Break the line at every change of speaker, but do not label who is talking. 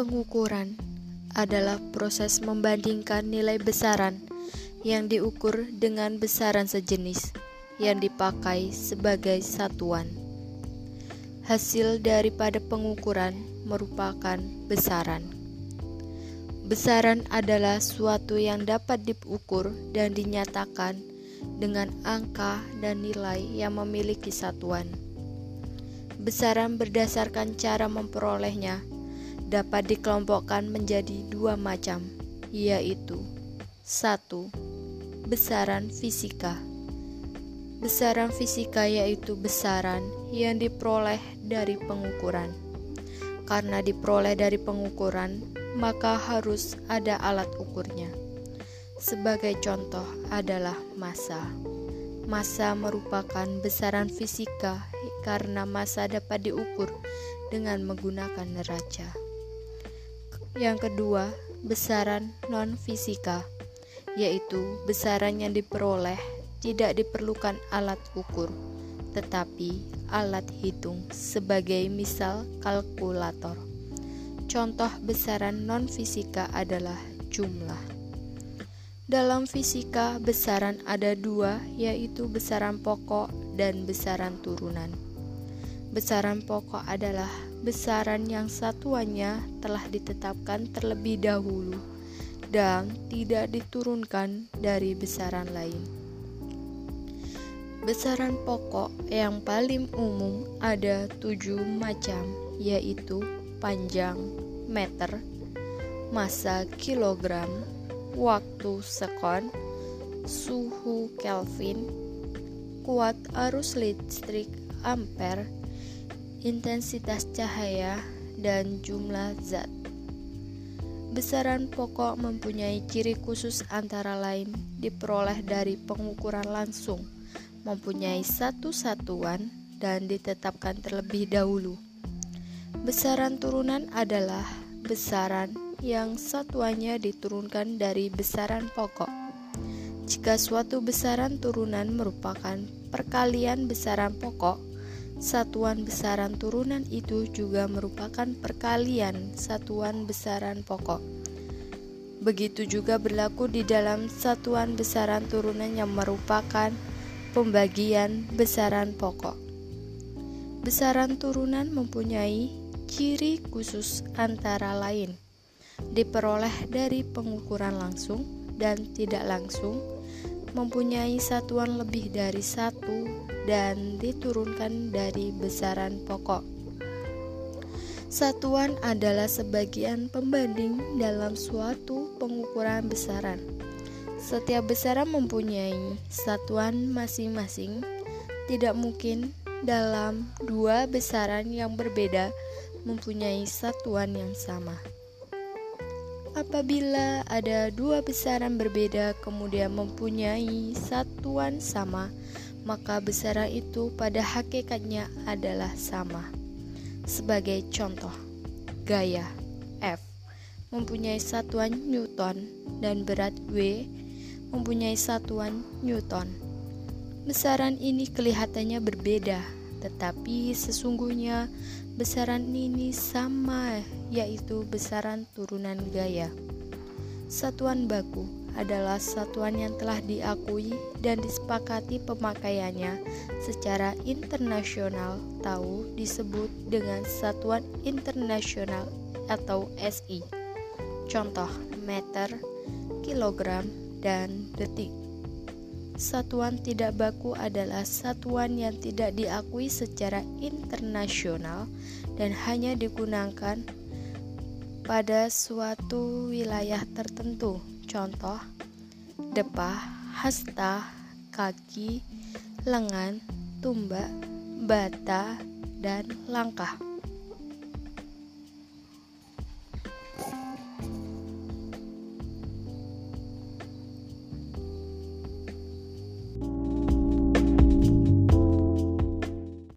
Pengukuran adalah proses membandingkan nilai besaran yang diukur dengan besaran sejenis yang dipakai sebagai satuan. Hasil daripada pengukuran merupakan besaran. Besaran adalah suatu yang dapat diukur dan dinyatakan dengan angka dan nilai yang memiliki satuan. Besaran berdasarkan cara memperolehnya dapat dikelompokkan menjadi dua macam, yaitu satu, Besaran fisika Besaran fisika yaitu besaran yang diperoleh dari pengukuran. Karena diperoleh dari pengukuran, maka harus ada alat ukurnya. Sebagai contoh adalah massa. Massa merupakan besaran fisika karena massa dapat diukur dengan menggunakan neraca. Yang kedua, besaran non-fisika, yaitu besaran yang diperoleh tidak diperlukan alat ukur, tetapi alat hitung sebagai misal kalkulator. Contoh besaran non-fisika adalah jumlah. Dalam fisika, besaran ada dua, yaitu besaran pokok dan besaran turunan. Besaran pokok adalah besaran yang satuannya telah ditetapkan terlebih dahulu dan tidak diturunkan dari besaran lain. Besaran pokok yang paling umum ada tujuh macam, yaitu panjang meter, massa kilogram, waktu sekon, suhu Kelvin, kuat arus listrik ampere, intensitas cahaya, dan jumlah zat. Besaran pokok mempunyai ciri khusus antara lain diperoleh dari pengukuran langsung, mempunyai satu satuan, dan ditetapkan terlebih dahulu. Besaran turunan adalah besaran yang satuannya diturunkan dari besaran pokok. Jika suatu besaran turunan merupakan perkalian besaran pokok, Satuan besaran turunan itu juga merupakan perkalian satuan besaran pokok. Begitu juga berlaku di dalam satuan besaran turunan yang merupakan pembagian besaran pokok. Besaran turunan mempunyai ciri khusus antara lain diperoleh dari pengukuran langsung dan tidak langsung, mempunyai satuan lebih dari satu dan diturunkan dari besaran pokok. Satuan adalah sebagian pembanding dalam suatu pengukuran besaran. Setiap besaran mempunyai satuan masing-masing. Tidak mungkin dalam dua besaran yang berbeda mempunyai satuan yang sama. Apabila ada dua besaran berbeda kemudian mempunyai satuan sama, maka besaran itu pada hakikatnya adalah sama. Sebagai contoh, gaya F mempunyai satuan Newton dan berat W mempunyai satuan Newton. Besaran ini kelihatannya berbeda, tetapi sesungguhnya besaran ini sama, yaitu besaran turunan gaya. Satuan baku adalah satuan yang telah diakui dan disepakati pemakaiannya secara internasional tahu disebut dengan satuan internasional atau SI. Contoh meter, kilogram, dan detik. Satuan tidak baku adalah satuan yang tidak diakui secara internasional dan hanya digunakan pada suatu wilayah tertentu. Contoh, depah, hasta, kaki, lengan, tumbak, bata, dan langkah.